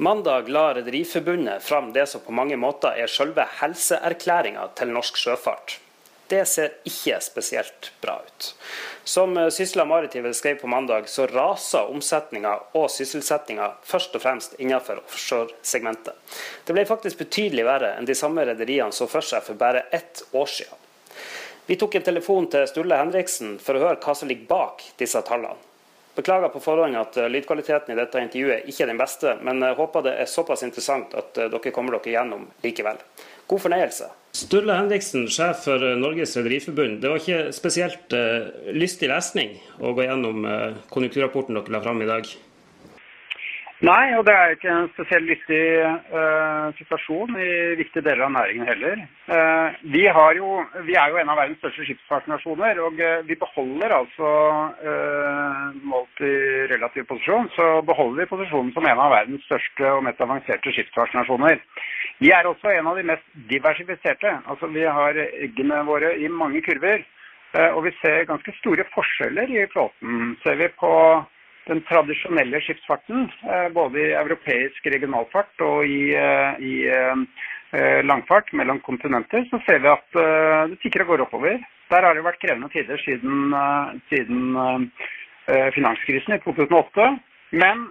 Mandag la Rederiforbundet fram det som på mange måter er selve helseerklæringa til norsk sjøfart. Det ser ikke spesielt bra ut. Som Sysla Maritime skrev på mandag, så raser omsetninga og sysselsettinga først og fremst innenfor offshoresegmentet. Det ble faktisk betydelig verre enn de samme rederiene så for seg for bare ett år siden. Vi tok en telefon til Sturle Henriksen for å høre hva som ligger bak disse tallene. Beklager på forhånd at eh, lydkvaliteten i dette intervjuet ikke er den beste, men jeg håper det er såpass interessant at eh, dere kommer dere gjennom likevel. God fornøyelse. Sturle Henriksen, sjef for eh, Norges Rederiforbund. Det var ikke spesielt uh, lystig lesning å gå gjennom uh, konjunkturrapporten dere la fram i dag? Nei, og det er ikke en spesielt lystig uh, situasjon i viktige deler av næringen heller. Uh, vi, jo, vi, er jo en av verdens største skipsfartsnasjoner, og uh, vi beholder altså, målt i relativ posisjon, så beholder vi posisjonen som en av verdens største og mest avanserte skipsfartsnasjoner. Vi er også en av de mest diversifiserte. Altså Vi har eggene våre i mange kurver, og vi ser ganske store forskjeller i flåten. Ser vi på den tradisjonelle skipsfarten, eh, både i europeisk regionalfart og i, eh, i eh, langfart mellom kontinenter, så ser vi at det tikker og går oppover. Der har det vært krevende tider siden, siden finanskrisen i 2008. Men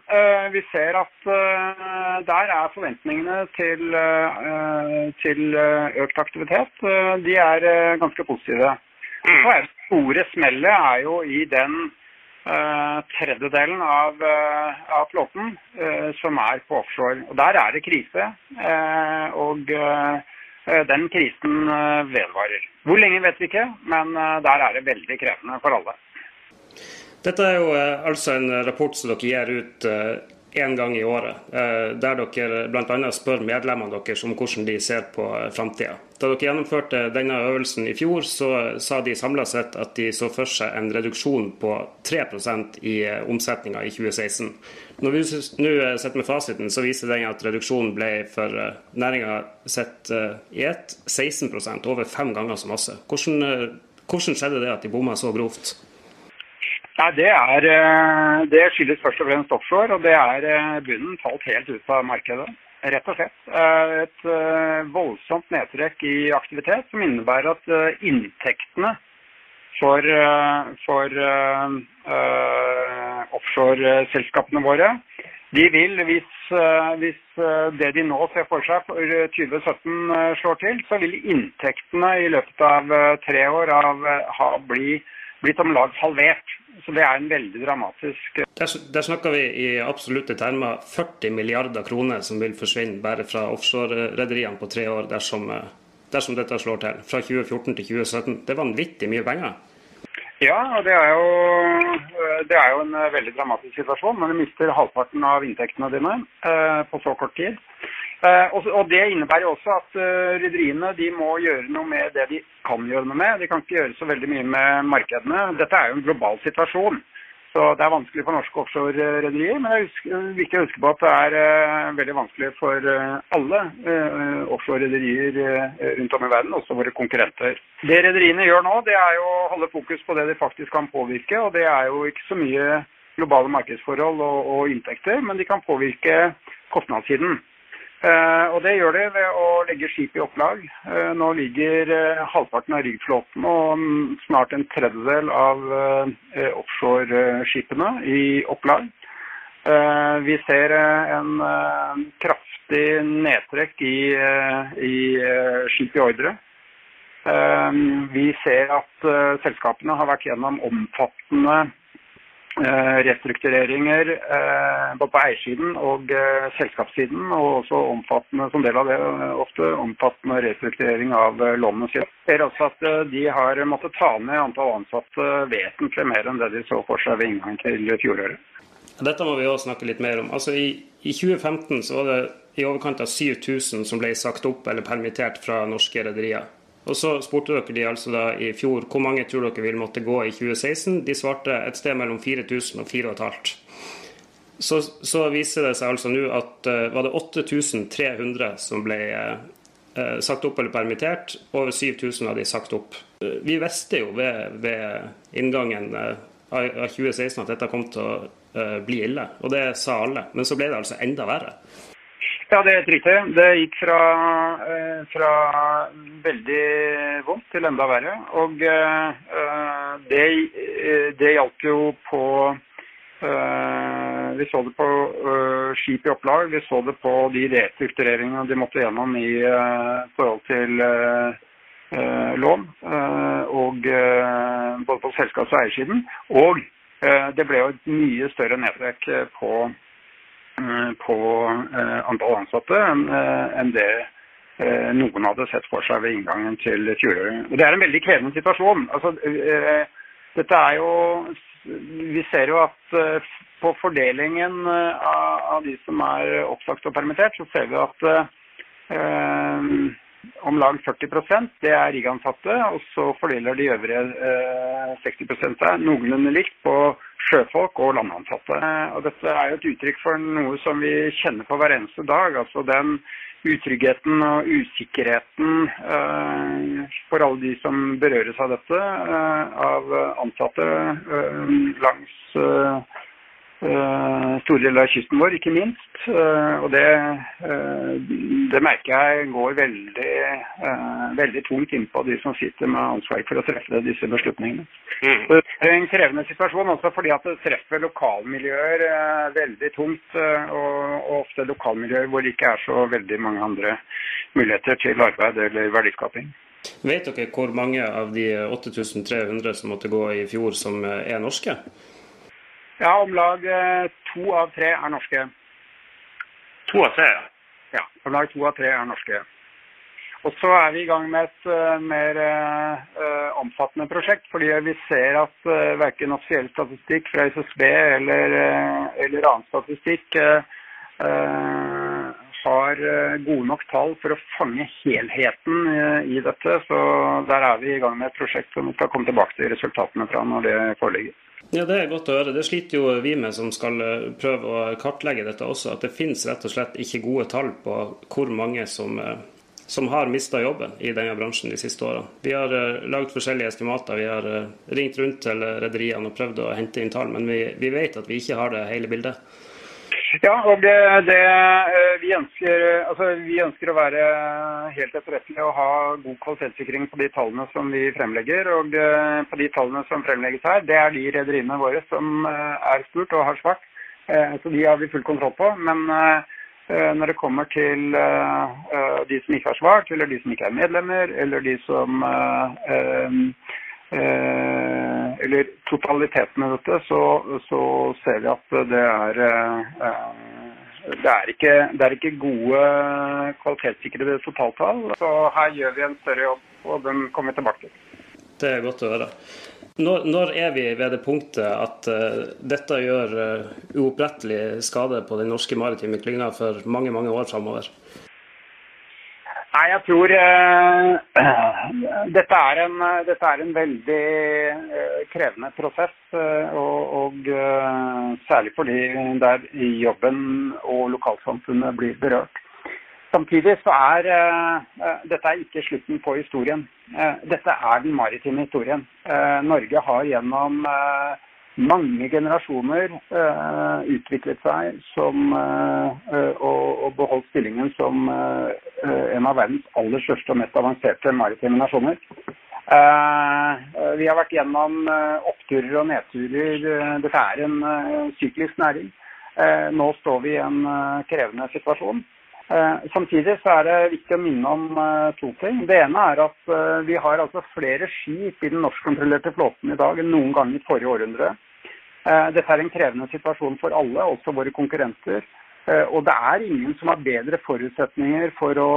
vi ser at der er forventningene til, til økt aktivitet de er ganske positive. Mm. Så er det store smellet er jo i den tredjedelen av, uh, av flåten uh, som er på offshore. Og Der er det krise, og den krisen vedvarer. Hvor lenge vet vi ikke, men der er det veldig krevende for alle. Dette er jo altså en rapport som dere gir ut én gang i året, eh, der dere bl.a. spør medlemmene deres om hvordan de ser på eh, framtida. Da dere gjennomførte denne øvelsen i fjor, så sa de samla sett at de så for seg en reduksjon på 3% i eh, omsetninga i 2016. Når vi nå sitter med fasiten, så viser den at reduksjonen ble for næringa sett i ett 16% over fem ganger så masse. Hvordan, hvordan skjedde det at de bomma så grovt? Nei, det, er, eh, det skyldes først og fremst offshore, og det er eh, bunnen falt helt ut av markedet. Rett og slett. Eh, et voldsomt nedtrekk i aktivitet som innebærer at inntektene for, for uh, offshoreselskapene våre de vil, hvis, hvis, det de nå ser for seg for 2017 slår til, så vil inntektene i løpet av tre år av, ha, bli, blitt om lag halvert. Så det er en veldig dramatisk Der, der snakker vi i absolutte termer 40 milliarder kroner som vil forsvinne bare fra offshorerederiene på tre år dersom, dersom, dette slår til. Fra 2014 til 2017. Det er vanvittig mye penger. Ja, og det er, jo, det er jo en veldig dramatisk situasjon. Men du mister halvparten av inntektene dine eh, på så kort tid. Uh, og, Det innebærer også at uh, rederiene må gjøre noe med det de kan gjøre noe med. De kan ikke gjøre så veldig mye med markedene. Dette er jo en global situasjon. Så Det er vanskelig for norske offshore-rederier. Men det er viktig å huske på at det er veldig vanskelig for alle offshore-rederier rundt om i verden, også våre konkurrenter. Det rederiene gjør nå, det er jo å holde fokus på det de faktisk kan påvirke. og Det er jo ikke så mye globale markedsforhold og, og inntekter, men de kan påvirke kostnadssiden. Uh, og Det gjør de ved å legge skip i opplag. Uh, nå ligger uh, halvparten av ryggflåten og um, snart en tredjedel av offshoreskipene i opplag. vi ser en kraftig nedtrekk i, i skip i ordre. vi ser at selskapene har vært gjennom omfattende restruktureringer eh, både på eiersiden og eh, selskapssiden, og også omfattende som del av det ofte omfattende restrukturering av lånene sine. Ser også at de har måttet ta ned antall ansatte vesentlig mer enn det de så for seg ved inngang til fjoråret. Dette må vi også snakke litt mer om. Altså I, i 2015 så var det i overkant av 7000 som ble sagt opp eller permittert fra norske rederier. Og så spurte dere de altså da i fjor hvor mange tror dere vil måtte gå i 2016. De svarte et sted mellom 4000 og 4500. Så, så viser det seg altså nå at uh, var det 8300 som ble uh, sagt opp eller permittert. Over 7000 av de sagt opp. Uh, vi visste jo ved, ved inngangen av 2016 at dette kom til å bli ille, og det sa alle. Men så ble det altså enda verre. Ja, det er helt riktig. Det gikk fra, fra veldig vondt til enda verre. Og det, det gjaldt jo på vi så det på skip i opplag, vi så det på de restruktureringene de måtte gjennom i forhold til lån. Og både på selskaps- og eiersiden. Og det ble jo et mye større nedtrekk på Eh, på eh, antall ansatte eh, enn det noen hadde sett for seg ved inngangen til fjoråret. Det er en veldig krevende situasjon. Altså, dette er jo Vi ser jo at på fordelingen av de som er oppsagt og permittert, så ser vi at om lag 40% det er riggansatte, og så fordeler de øvrige 60 seg noenlunde likt på sjøfolk og landansatte. Og dette er jo et uttrykk for noe som vi kjenner på hver eneste dag. Altså den utryggheten og usikkerheten eh, for alle de som berøres av dette, eh, av ansatte uh, langs Eh, store deler av kysten vår, ikke minst. Eh, og det, eh, det merker jeg går veldig, veldig tungt innpå de som sitter med ansvar for å treffe disse beslutningene. Mm. Det er en krevende situasjon også fordi at det treffer lokalmiljøer veldig tungt. Og, ofte lokalmiljøer hvor det ikke er så veldig mange andre muligheter til arbeid eller verdiskaping. Vet dere hvor mange av de 8300 som måtte gå i fjor, som er norske? Ja, om lag eh, to av tre er norske. To av tre? Ja, om lag to av tre er norske. Og så er vi i gang med et uh, mer uh, omfattende prosjekt, fordi vi ser at uh, verken offisiell statistikk fra SSB eller, eller annen statistikk har gode nok tall for å fange helheten i dette. Så der er vi i gang med et prosjekt som vi skal komme tilbake til resultatene fra når det foreligger. Ja, Det er godt å høre. Det sliter jo vi med som skal eh, prøve å kartlegge dette også. At det finnes rett og slett ikke gode tall på hvor mange som, eh, som har mista jobben i denne bransjen de siste årene. Vi har uh, lagd forskjellige estimater. Vi har ringt rundt til rederiene og prøvd å hente inn tall, men vi, vi vet at vi ikke har det hele bildet. Ja, og det, eh, vi, ønsker, altså, vi, ønsker, å være helt etterrettelige og ha god kvalitetssikring på de tallene som vi fremlegger. Og eh, på de tallene som fremlegges her, det er de rederiene våre som eh, er spurt og har svart. Så de har vi full kontroll på. Men når det kommer til de som ikke har svart, eller de som ikke er medlemmer, eller de som eller totaliteten i dette, så, så, ser vi at det er eh, det er, ikke, det er ikke gode kvalitetssikrede totaltall. Så her gjør vi en større jobb, og den kommer vi tilbake til. Det er godt å høre. Når, når er vi ved det punktet at uh, dette gjør uh, uopprettelig skade på den norske maritime klynga for mange, mange år framover? Nei, jeg tror uh, dette, er en, dette, er en, veldig uh, krevende prosess. Uh, og særlig fordi der jobben og lokalsamfunnet blir berørt. Samtidig så er dette er ikke slutten på historien. dette er den maritime historien. Norge har gjennom mange generasjoner uh, utviklet seg som, uh, og, og, beholdt stillingen som uh, en av verdens aller største og mest avanserte maritime nasjoner. vi har vært gjennom oppturer og nedturer. dette er en syklisk næring. nå står vi i en krevende situasjon. Samtidig så er det viktig å minne om to ting. Det ene er at vi har altså flere skip i den norskkontrollerte flåten i dag enn noen gang i forrige århundre. Eh, dette er en krevende situasjon for alle, også våre konkurrenter. Eh, og det er ingen som har bedre forutsetninger for å,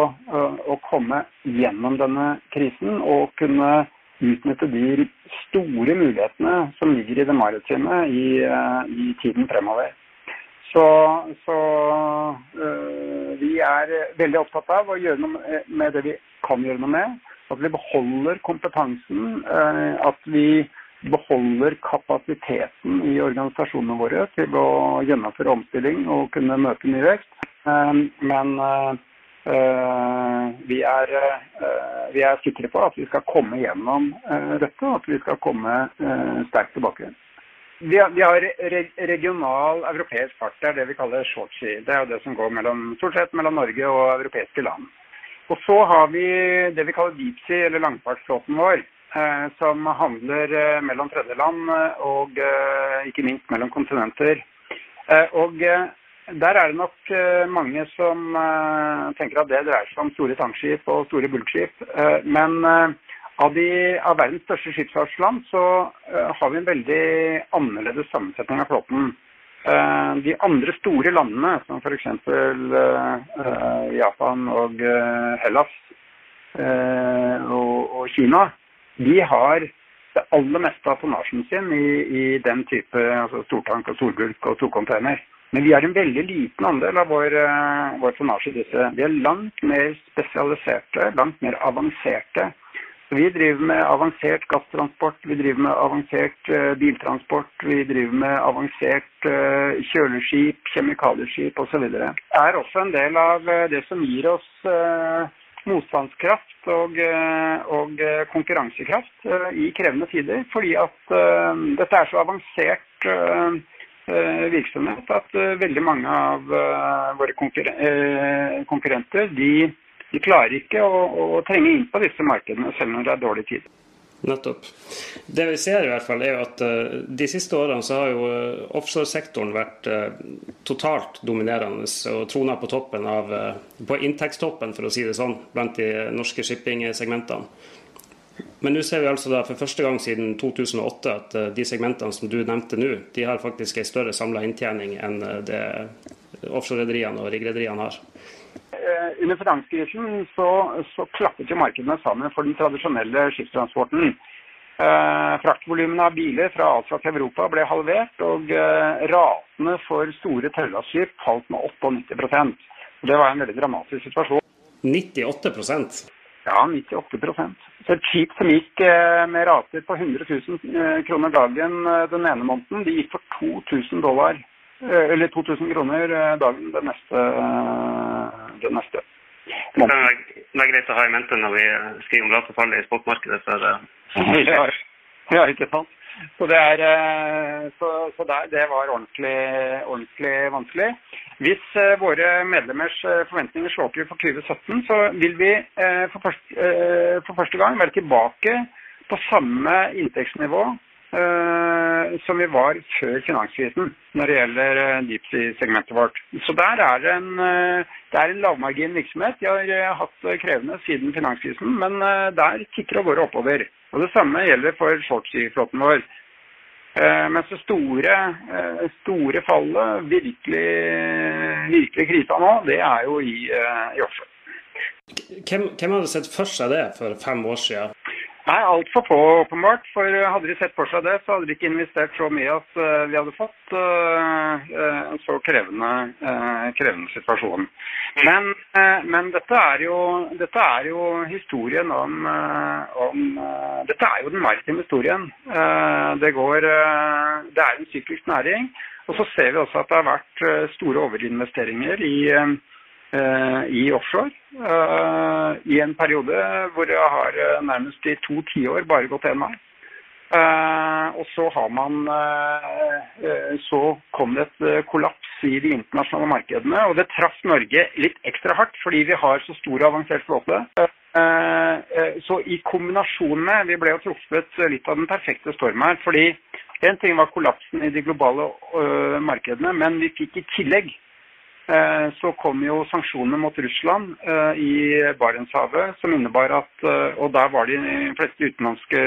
å komme gjennom denne krisen og kunne utnytte de store mulighetene som ligger i det maritime i, eh, i tiden fremover. Så, så øh, vi er veldig opptatt av å gjøre noe med det vi kan gjøre noe med. At vi beholder kompetansen. Øh, at vi beholder kapasiteten i organisasjonene våre til å gjennomføre omstilling og kunne møte ny vekst. Eh, men eh, vi er, eh, vi er sikre på at vi skal komme gjennom dette, og at vi skal komme sterkt tilbake. vi har, regional europeisk fart. Det er det vi kaller shortski. Det er jo det som går mellom, stort sett mellom Norge og europeiske land. Og så har vi det vi kaller deepsea, eller langfartsflåten vår. Eh, som handler eh, mellom tredjeland og eh, ikke minst mellom kontinenter. Og der er det nok mange som tenker at det dreier seg om store tankskip og store bulkskip. men av, de, av, verdens største skipsfartsland så har vi en veldig annerledes sammensetning av flåten. de andre store landene, som f.eks. Japan og Hellas og, og Kina, de har det aller meste av tonnasjen sin i, i den type altså stortank og storgulk og storcontainer. Men vi har en veldig liten andel av vår, uh, vår tonnasje i disse. Vi er langt mer spesialiserte, langt mer avanserte. Så vi driver med avansert gasstransport, vi driver med avansert uh, biltransport, vi driver med avansert uh, kjøleskip, kjemikalieskip osv. Det er også en del av det som gir oss motstandskraft og, eh, og, eh, konkurransekraft eh, i krevende tider. Fordi at dette er så avansert virksomhet at veldig mange av våre konkurrenter de, de klarer ikke å, å, trenge inn på disse markedene selv når det er dårlig tid. Nettopp. Det vi ser i hvert fall er at uh, De siste årene så har jo uh, offshoresektoren vært uh, totalt dominerende og trona på toppen av, på inntektstoppen, for å si det sånn, blant de norske shipping-segmentene. Men nå ser vi altså da for første gang siden 2008 at de segmentene som du nevnte nå, de har faktisk en større samla inntjening enn det offshorerederiene og riggrederiene har. Eh, under finanskrisen så, så klappet jo markedene sammen for den tradisjonelle skipstransporten. Eh, fraktvolumene av biler fra Asia til Europa ble halvert, og eh, ratene for store tørrlastskip falt med 98% Det var en veldig dramatisk situasjon. 98% Ja, 98% Så Et skip som gikk eh, med rater på 100 000 eh, kroner dagen eh, den ene måneden, de gikk for 2000 dollar eller 2000 kroner dagen den neste, det neste. Det er greit å ha i mente når vi skriver om ratefallet i spotmarkedet. For, ja, ja, ikke sant. Så, det, er, så, så der, det var ordentlig, ordentlig vanskelig. Hvis våre medlemmers forventninger slår til for 2017, så vil vi for første, for første gang være tilbake på samme inntektsnivå Eh, som vi var før finanskrisen når det gjelder deep sea-segmentet vårt. Så der er det en, uh, det er en lavmargin virksomhet. De har hatt det krevende siden finanskrisen, men der tikker det går oppover. Og Det samme gjelder for shortsea-flåten vår. Mens det store, store fallet, virkelig, virkelig krisa nå, det er jo i, i offshore. Hvem, hvem hadde sett for seg det for fem år siden? Nei, altfor få åpenbart. For hadde de sett for seg det, så hadde de ikke investert så mye at uh, vi hadde fått uh, en så krevende, krevende situasjon. Men, men dette, er jo, dette, er jo, historien om, om Dette er jo den maritime historien. Det, går, det er en syklisk næring. Og så ser vi også at det har vært store overinvesteringer i Eh, i offshore eh, i en periode hvor jeg har eh, nærmest i to tiår bare gått én vei. og så har man Så kom det et kollaps i de internasjonale markedene. Og det traff Norge litt ekstra hardt fordi vi har så stor og avansert flåte. Så i kombinasjon med Vi ble jo truffet litt av den perfekte storm her. fordi en ting var kollapsen i de globale markedene, men vi fikk i tillegg Eh, så kom jo sanksjonene mot Russland eh, i Barentshavet, som innebar at eh, Og der var de fleste utenlandske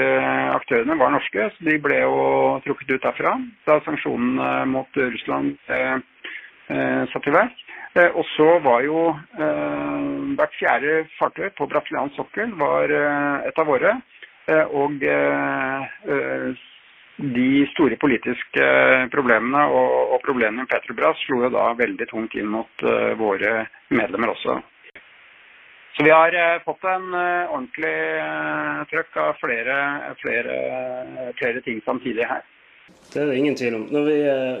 aktørene var norske, så de ble jo trukket ut derfra da sanksjonene mot Russland satt i verk. Og så var jo hvert fjerde fartøy på brasiliansk sokkel var et av våre. Og de store politiske problemene og, og problemene med Petrobras slo jo da veldig tungt inn mot uh, våre medlemmer også. Så vi har uh, fått en uh, ordentlig trøkk av flere, flere, flere, ting samtidig her. Det er det ingen tvil om. Når, vi,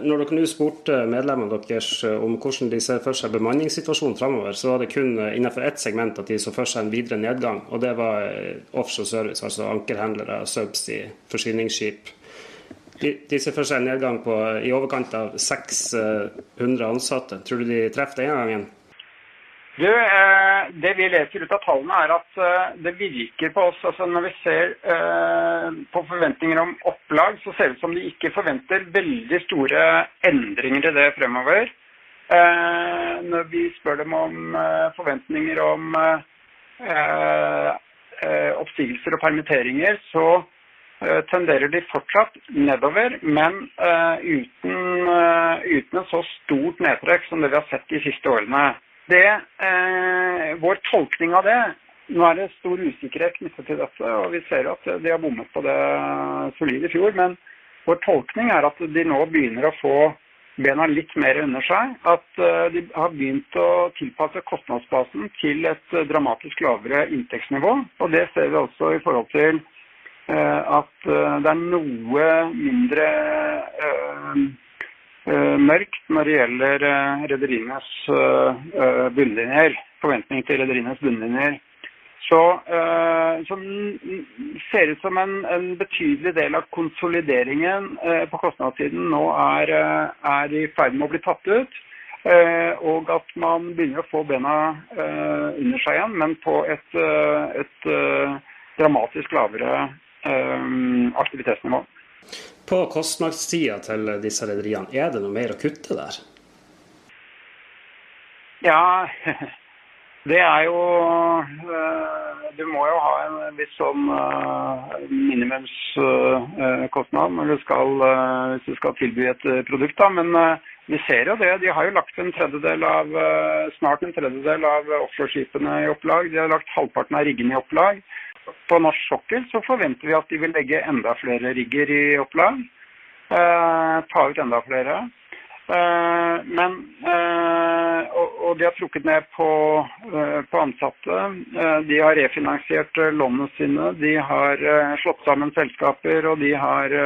når dere nå spurte medlemmene deres om hvordan de ser for seg bemanningssituasjonen framover, så var det kun innenfor ett segment at de så for seg en videre nedgang. Og det var offshore service, altså ankerhandlere, subsea, forsyningsskip Ser seg en nedgang på i overkant av 600 ansatte. Tror du de treffer denne gangen? Du, eh, Det vi leser ut av tallene, er at eh, det virker på oss altså Når vi ser eh, på forventninger om opplag, så ser det ut som de ikke forventer veldig store endringer i det fremover. Når vi spør dem om forventninger om oppsigelser og permitteringer, så tenderer de fortsatt nedover, men uten, uten et så stort nedtrekk som det vi har sett de siste årene. Det, eh, vår tolkning av det Nå er det stor usikkerhet knyttet til dette, og vi ser at de har bommet på det solide i fjor. Men vår tolkning er at de nå begynner å få bena litt mer under seg. At de har begynt å tilpasse kostnadsbasen til et dramatisk lavere inntektsnivå. Og det ser vi også i forhold til at det er noe mindre Eh, mørkt når det gjelder eh, rederienes eh, bunnlinjer. Forventning til rederienes bunnlinjer. Så, så ser ut som en, en, betydelig del av konsolideringen på kostnadssiden nå er, er, i ferd med å bli tatt ut. og at man begynner å få bena under seg igjen, men på et, et dramatisk lavere aktivitetsnivå. På kostnadssida til disse rederiene, er det noe mer å kutte der? Ja, det er jo eh, Du må jo ha en viss sånn eh, minimumskostnad når du skal, eh, hvis du skal tilby et produkt. da, Men vi ser jo det. De har jo lagt en tredjedel av, snart en tredjedel av offshoreskipene i opplag. De har lagt halvparten av riggene i opplag på norsk sokkel så forventer vi at de vil legge enda flere rigger i opplag. Eh, ta ut enda flere. Eh, men, eh, og, og, de har trukket ned på, eh, på ansatte. Eh, de har refinansiert lånene sine. De har eh, slått sammen selskaper, og de har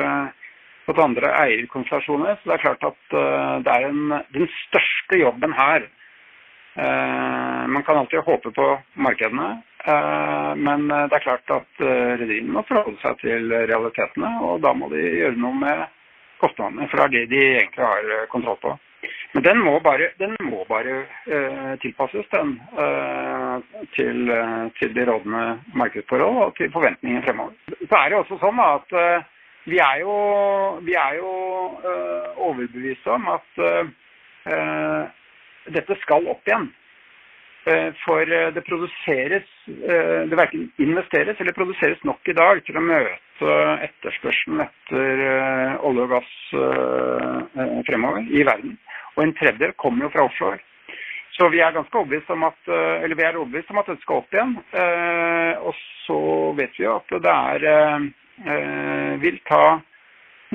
fått andre eierkonstellasjoner. Så det er klart at det er en, den største jobben her. man kan alltid håpe på markedene. Eh, men eh, det er klart at eh, rederiene må forholde seg til realitetene, og da må de gjøre noe med kostnadene. For det er det de egentlig har kontroll på. Men den må bare, den må bare tilpasses den, til, til, de rådende markedsforhold og til forventningene fremover. Så er det også sånn at vi er jo, vi er jo overbevist om at dette skal opp igjen. Eh, for eh, det produseres eh, Det verken investeres eller produseres nok i dag til å møte etterspørselen etter olje og gass fremover i verden. Og en tredjedel kommer jo fra offshore. Så vi er ganske overbevist om at, eller vi er overbevist om at dette skal opp igjen. Og så vet vi jo at det er, vil ta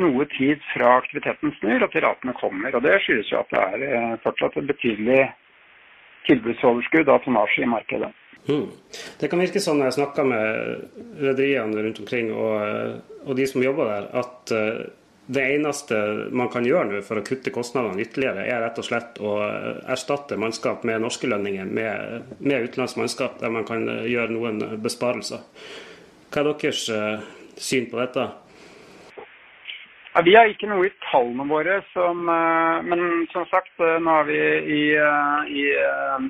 noe tid fra aktiviteten snur og til ratene kommer. Og det skyldes jo at det er fortsatt et betydelig tilbudsoverskudd av tonnasje i markedet. Mm. Det kan virke sånn når jeg snakker med rederiene rundt omkring og, og, de som jobber der, at uh, det eneste man kan gjøre nå for å kutte kostnadene ytterligere, er rett og slett å erstatte mannskap med norske lønninger med, med utenlandsk mannskap, der man kan gjøre noen besparelser. Hva er deres syn på dette? Ja, vi har ikke noe i tallene våre som eh, Men som sagt, eh, nå er vi i, eh, i uh,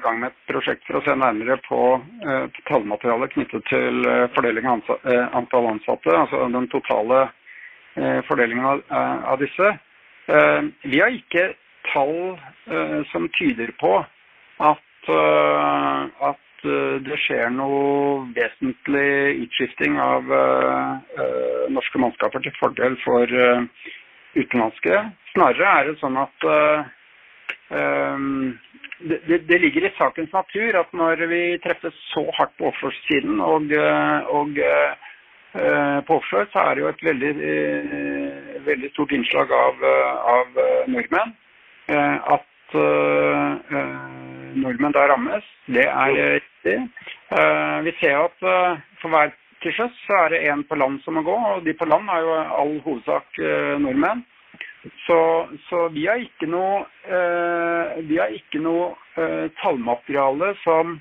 gang med et prosjekt for å se nærmere på uh, tallmaterialet knyttet til fordeling av antall ansatte, altså den totale fordelingen av, av disse. vi har ikke tall som tyder på at, at Eh, det skjer noe vesentlig utskifting av uh, norske mannskaper til fordel for utenlandske. Snarere er det sånn at um, det, det, ligger i sakens natur at når vi treffes så hardt på offshore-siden og, og på offshore, så er det jo et veldig, veldig stort innslag av, av nordmenn. at nordmenn da rammes, det er riktig. Eh, vi ser at eh, for hver til sjøs så er det én på land som må gå, og de på land er jo all hovedsak eh, nordmenn. Så, så, vi har ikke noe, vi har ikke noe tallmateriale som,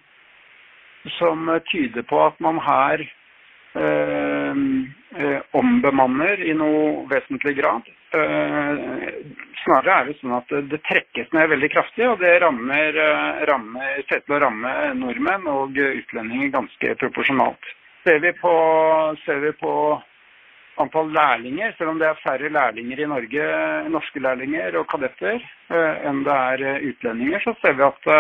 som tyder på at man her ombemanner i noe vesentlig grad. Snarere er det sånn at det trekkes ned veldig kraftig, og det rammer, rammer, ser til å ramme nordmenn og utlendinger ganske proporsjonalt. Ser vi på, ser vi på antall lærlinger, selv om det er færre lærlinger i Norge, norske lærlinger og kadetter, enn det er utlendinger, så ser vi at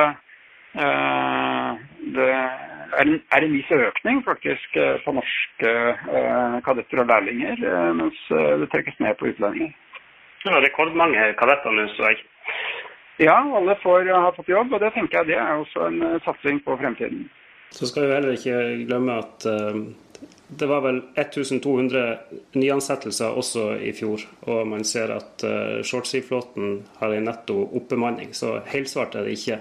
det er en, er en viss økning faktisk eh, på norske eh, kadetter og lærlinger, eh, mens det trekkes ned på utlendinger. Det var rekordmange kadetter nå, så jeg. Ja, alle får, har fått jobb, og det tenker jeg det er også en satsing på fremtiden. Så skal vi heller ikke glemme at uh, det var vel 1200 nyansettelser også i fjor. Og man ser at uh, shortseaflåten har en netto oppbemanning, så helsvart er det ikke.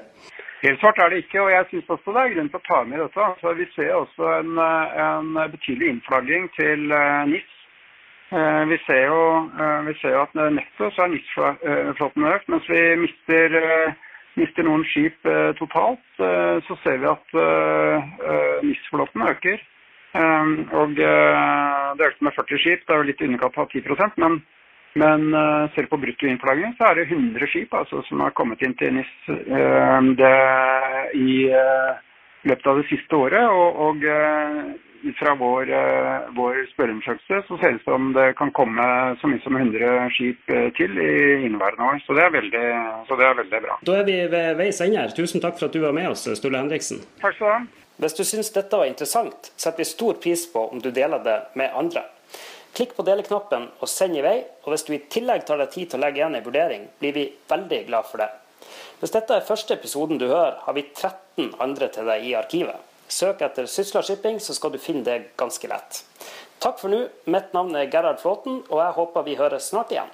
Helt svart er det ikke, og jeg syns også det er grunn til å ta med dette. Altså, vi ser også en, en betydelig innflagging til NIS. Uh, vi, ser jo, uh, vi ser jo at netto så er NIS-flåten økt, mens vi mister, mister noen skip totalt. så ser vi at NIS-flåten øker. og det økte med 40 skip, det er jo litt i underkant av 10 men men selv på bruttoinnflagging, så er det 100 skip altså, som har kommet inn til NIS det, i løpet av det siste året. Og, og ut fra vår, vår spørreundersøkelse så ser det ut som det kan komme så mye som 100 skip til i inneværende år. Så det, veldig, så det, er veldig, bra. Da er vi ved veis ende her. Tusen takk for at du var med oss, Sturle Henriksen. Takk skal du ha. Hvis du syns dette var interessant, setter vi stor pris på om du deler det med andre. Klikk på deleknappen og send i vei. Og hvis du i tillegg tar deg tid til å legge igjen en vurdering, blir vi veldig glad for det. Hvis dette er første episoden du hører, har vi 13 andre til deg i arkivet. Søk etter Sysla Shipping, så skal du finne det ganske lett. Takk for nå. Mitt navn er Gerhard Flåten, og jeg håper vi høres snart igjen.